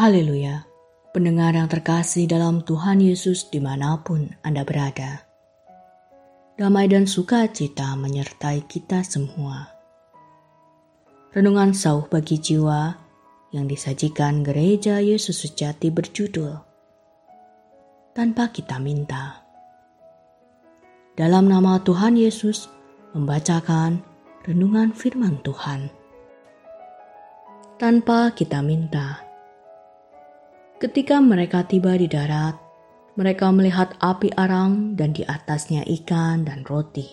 Haleluya. Pendengar yang terkasih dalam Tuhan Yesus di mana pun Anda berada. Damai dan sukacita menyertai kita semua. Renungan sauh bagi jiwa yang disajikan gereja Yesus sejati berjudul Tanpa Kita Minta. Dalam nama Tuhan Yesus membacakan renungan firman Tuhan. Tanpa kita minta. Ketika mereka tiba di darat, mereka melihat api arang dan di atasnya ikan dan roti.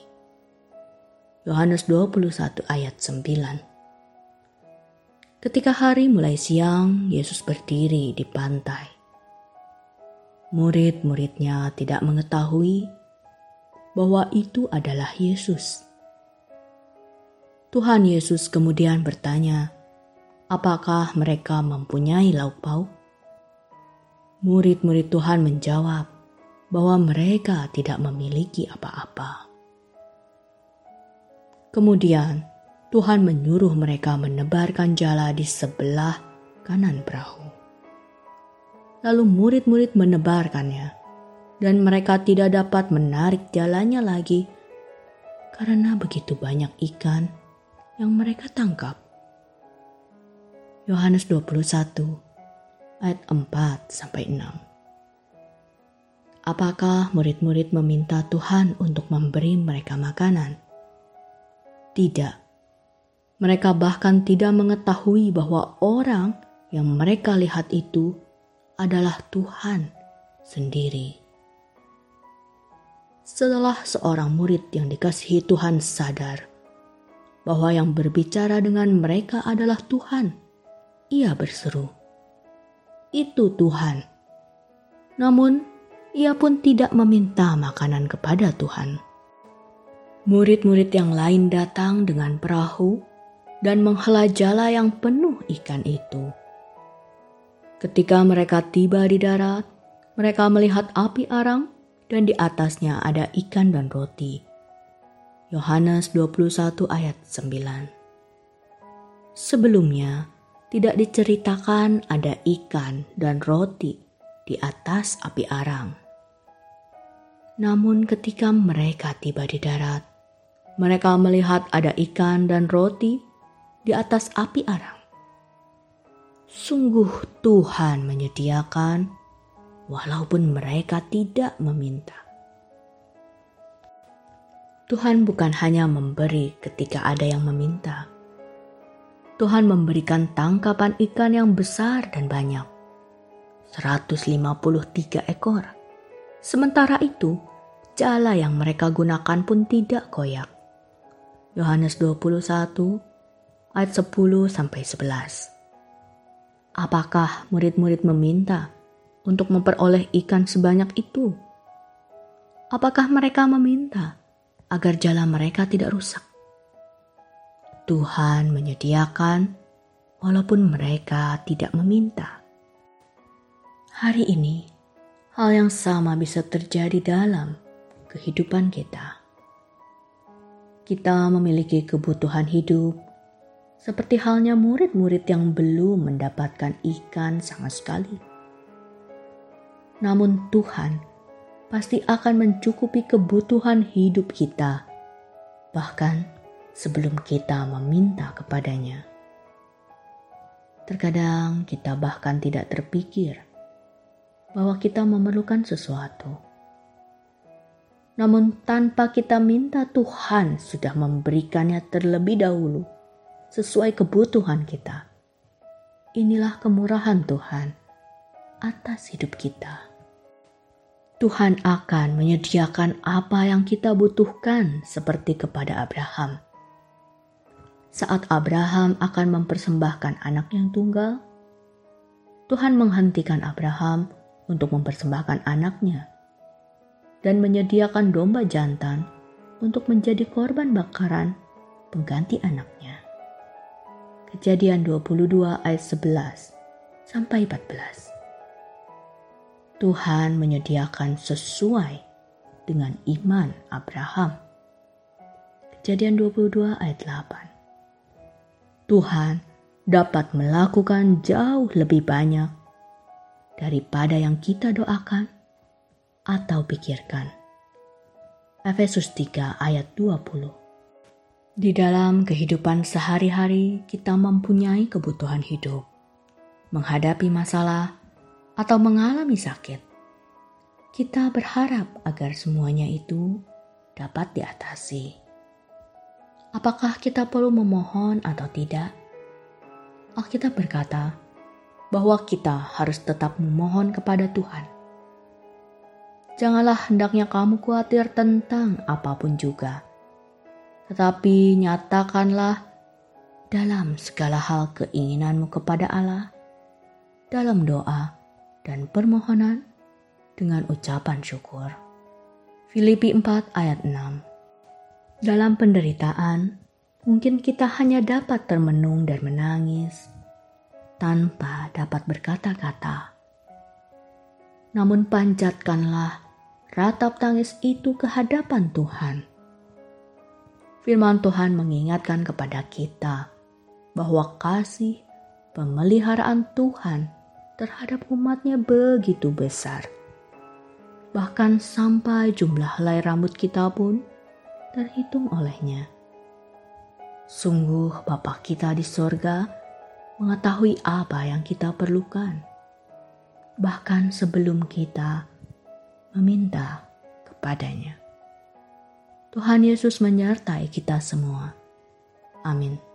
Yohanes 21 ayat 9 Ketika hari mulai siang, Yesus berdiri di pantai. Murid-muridnya tidak mengetahui bahwa itu adalah Yesus. Tuhan Yesus kemudian bertanya, "Apakah mereka mempunyai lauk pauk?" Murid-murid Tuhan menjawab bahwa mereka tidak memiliki apa-apa. Kemudian Tuhan menyuruh mereka menebarkan jala di sebelah kanan perahu. Lalu murid-murid menebarkannya, dan mereka tidak dapat menarik jalannya lagi karena begitu banyak ikan yang mereka tangkap. Yohanes 21 ayat 4 sampai 6. Apakah murid-murid meminta Tuhan untuk memberi mereka makanan? Tidak. Mereka bahkan tidak mengetahui bahwa orang yang mereka lihat itu adalah Tuhan sendiri. Setelah seorang murid yang dikasihi Tuhan sadar bahwa yang berbicara dengan mereka adalah Tuhan, ia berseru, itu Tuhan. Namun, ia pun tidak meminta makanan kepada Tuhan. Murid-murid yang lain datang dengan perahu dan menghela jala yang penuh ikan itu. Ketika mereka tiba di darat, mereka melihat api arang dan di atasnya ada ikan dan roti. Yohanes 21 ayat 9 Sebelumnya, tidak diceritakan ada ikan dan roti di atas api arang. Namun, ketika mereka tiba di darat, mereka melihat ada ikan dan roti di atas api arang. Sungguh, Tuhan menyediakan, walaupun mereka tidak meminta. Tuhan bukan hanya memberi ketika ada yang meminta Tuhan memberikan tangkapan ikan yang besar dan banyak. 153 ekor. Sementara itu, jala yang mereka gunakan pun tidak koyak. Yohanes 21 ayat 10 sampai 11. Apakah murid-murid meminta untuk memperoleh ikan sebanyak itu? Apakah mereka meminta agar jala mereka tidak rusak? Tuhan menyediakan walaupun mereka tidak meminta. Hari ini, hal yang sama bisa terjadi dalam kehidupan kita. Kita memiliki kebutuhan hidup, seperti halnya murid-murid yang belum mendapatkan ikan sama sekali. Namun, Tuhan pasti akan mencukupi kebutuhan hidup kita, bahkan sebelum kita meminta kepadanya. Terkadang kita bahkan tidak terpikir bahwa kita memerlukan sesuatu. Namun tanpa kita minta Tuhan sudah memberikannya terlebih dahulu sesuai kebutuhan kita. Inilah kemurahan Tuhan atas hidup kita. Tuhan akan menyediakan apa yang kita butuhkan seperti kepada Abraham saat Abraham akan mempersembahkan anak yang tunggal, Tuhan menghentikan Abraham untuk mempersembahkan anaknya dan menyediakan domba jantan untuk menjadi korban bakaran pengganti anaknya. Kejadian 22 ayat 11 sampai 14. Tuhan menyediakan sesuai dengan iman Abraham. Kejadian 22 ayat 8. Tuhan dapat melakukan jauh lebih banyak daripada yang kita doakan atau pikirkan. Efesus 3 ayat 20 Di dalam kehidupan sehari-hari kita mempunyai kebutuhan hidup, menghadapi masalah, atau mengalami sakit. Kita berharap agar semuanya itu dapat diatasi. Apakah kita perlu memohon atau tidak? Alkitab berkata bahwa kita harus tetap memohon kepada Tuhan. Janganlah hendaknya kamu khawatir tentang apa pun juga, tetapi nyatakanlah dalam segala hal keinginanmu kepada Allah, dalam doa dan permohonan dengan ucapan syukur. Filipi 4 ayat 6 dalam penderitaan, mungkin kita hanya dapat termenung dan menangis tanpa dapat berkata-kata. Namun panjatkanlah ratap tangis itu ke hadapan Tuhan. Firman Tuhan mengingatkan kepada kita bahwa kasih pemeliharaan Tuhan terhadap umatnya begitu besar. Bahkan sampai jumlah helai rambut kita pun terhitung olehnya. Sungguh Bapa kita di sorga mengetahui apa yang kita perlukan. Bahkan sebelum kita meminta kepadanya. Tuhan Yesus menyertai kita semua. Amin.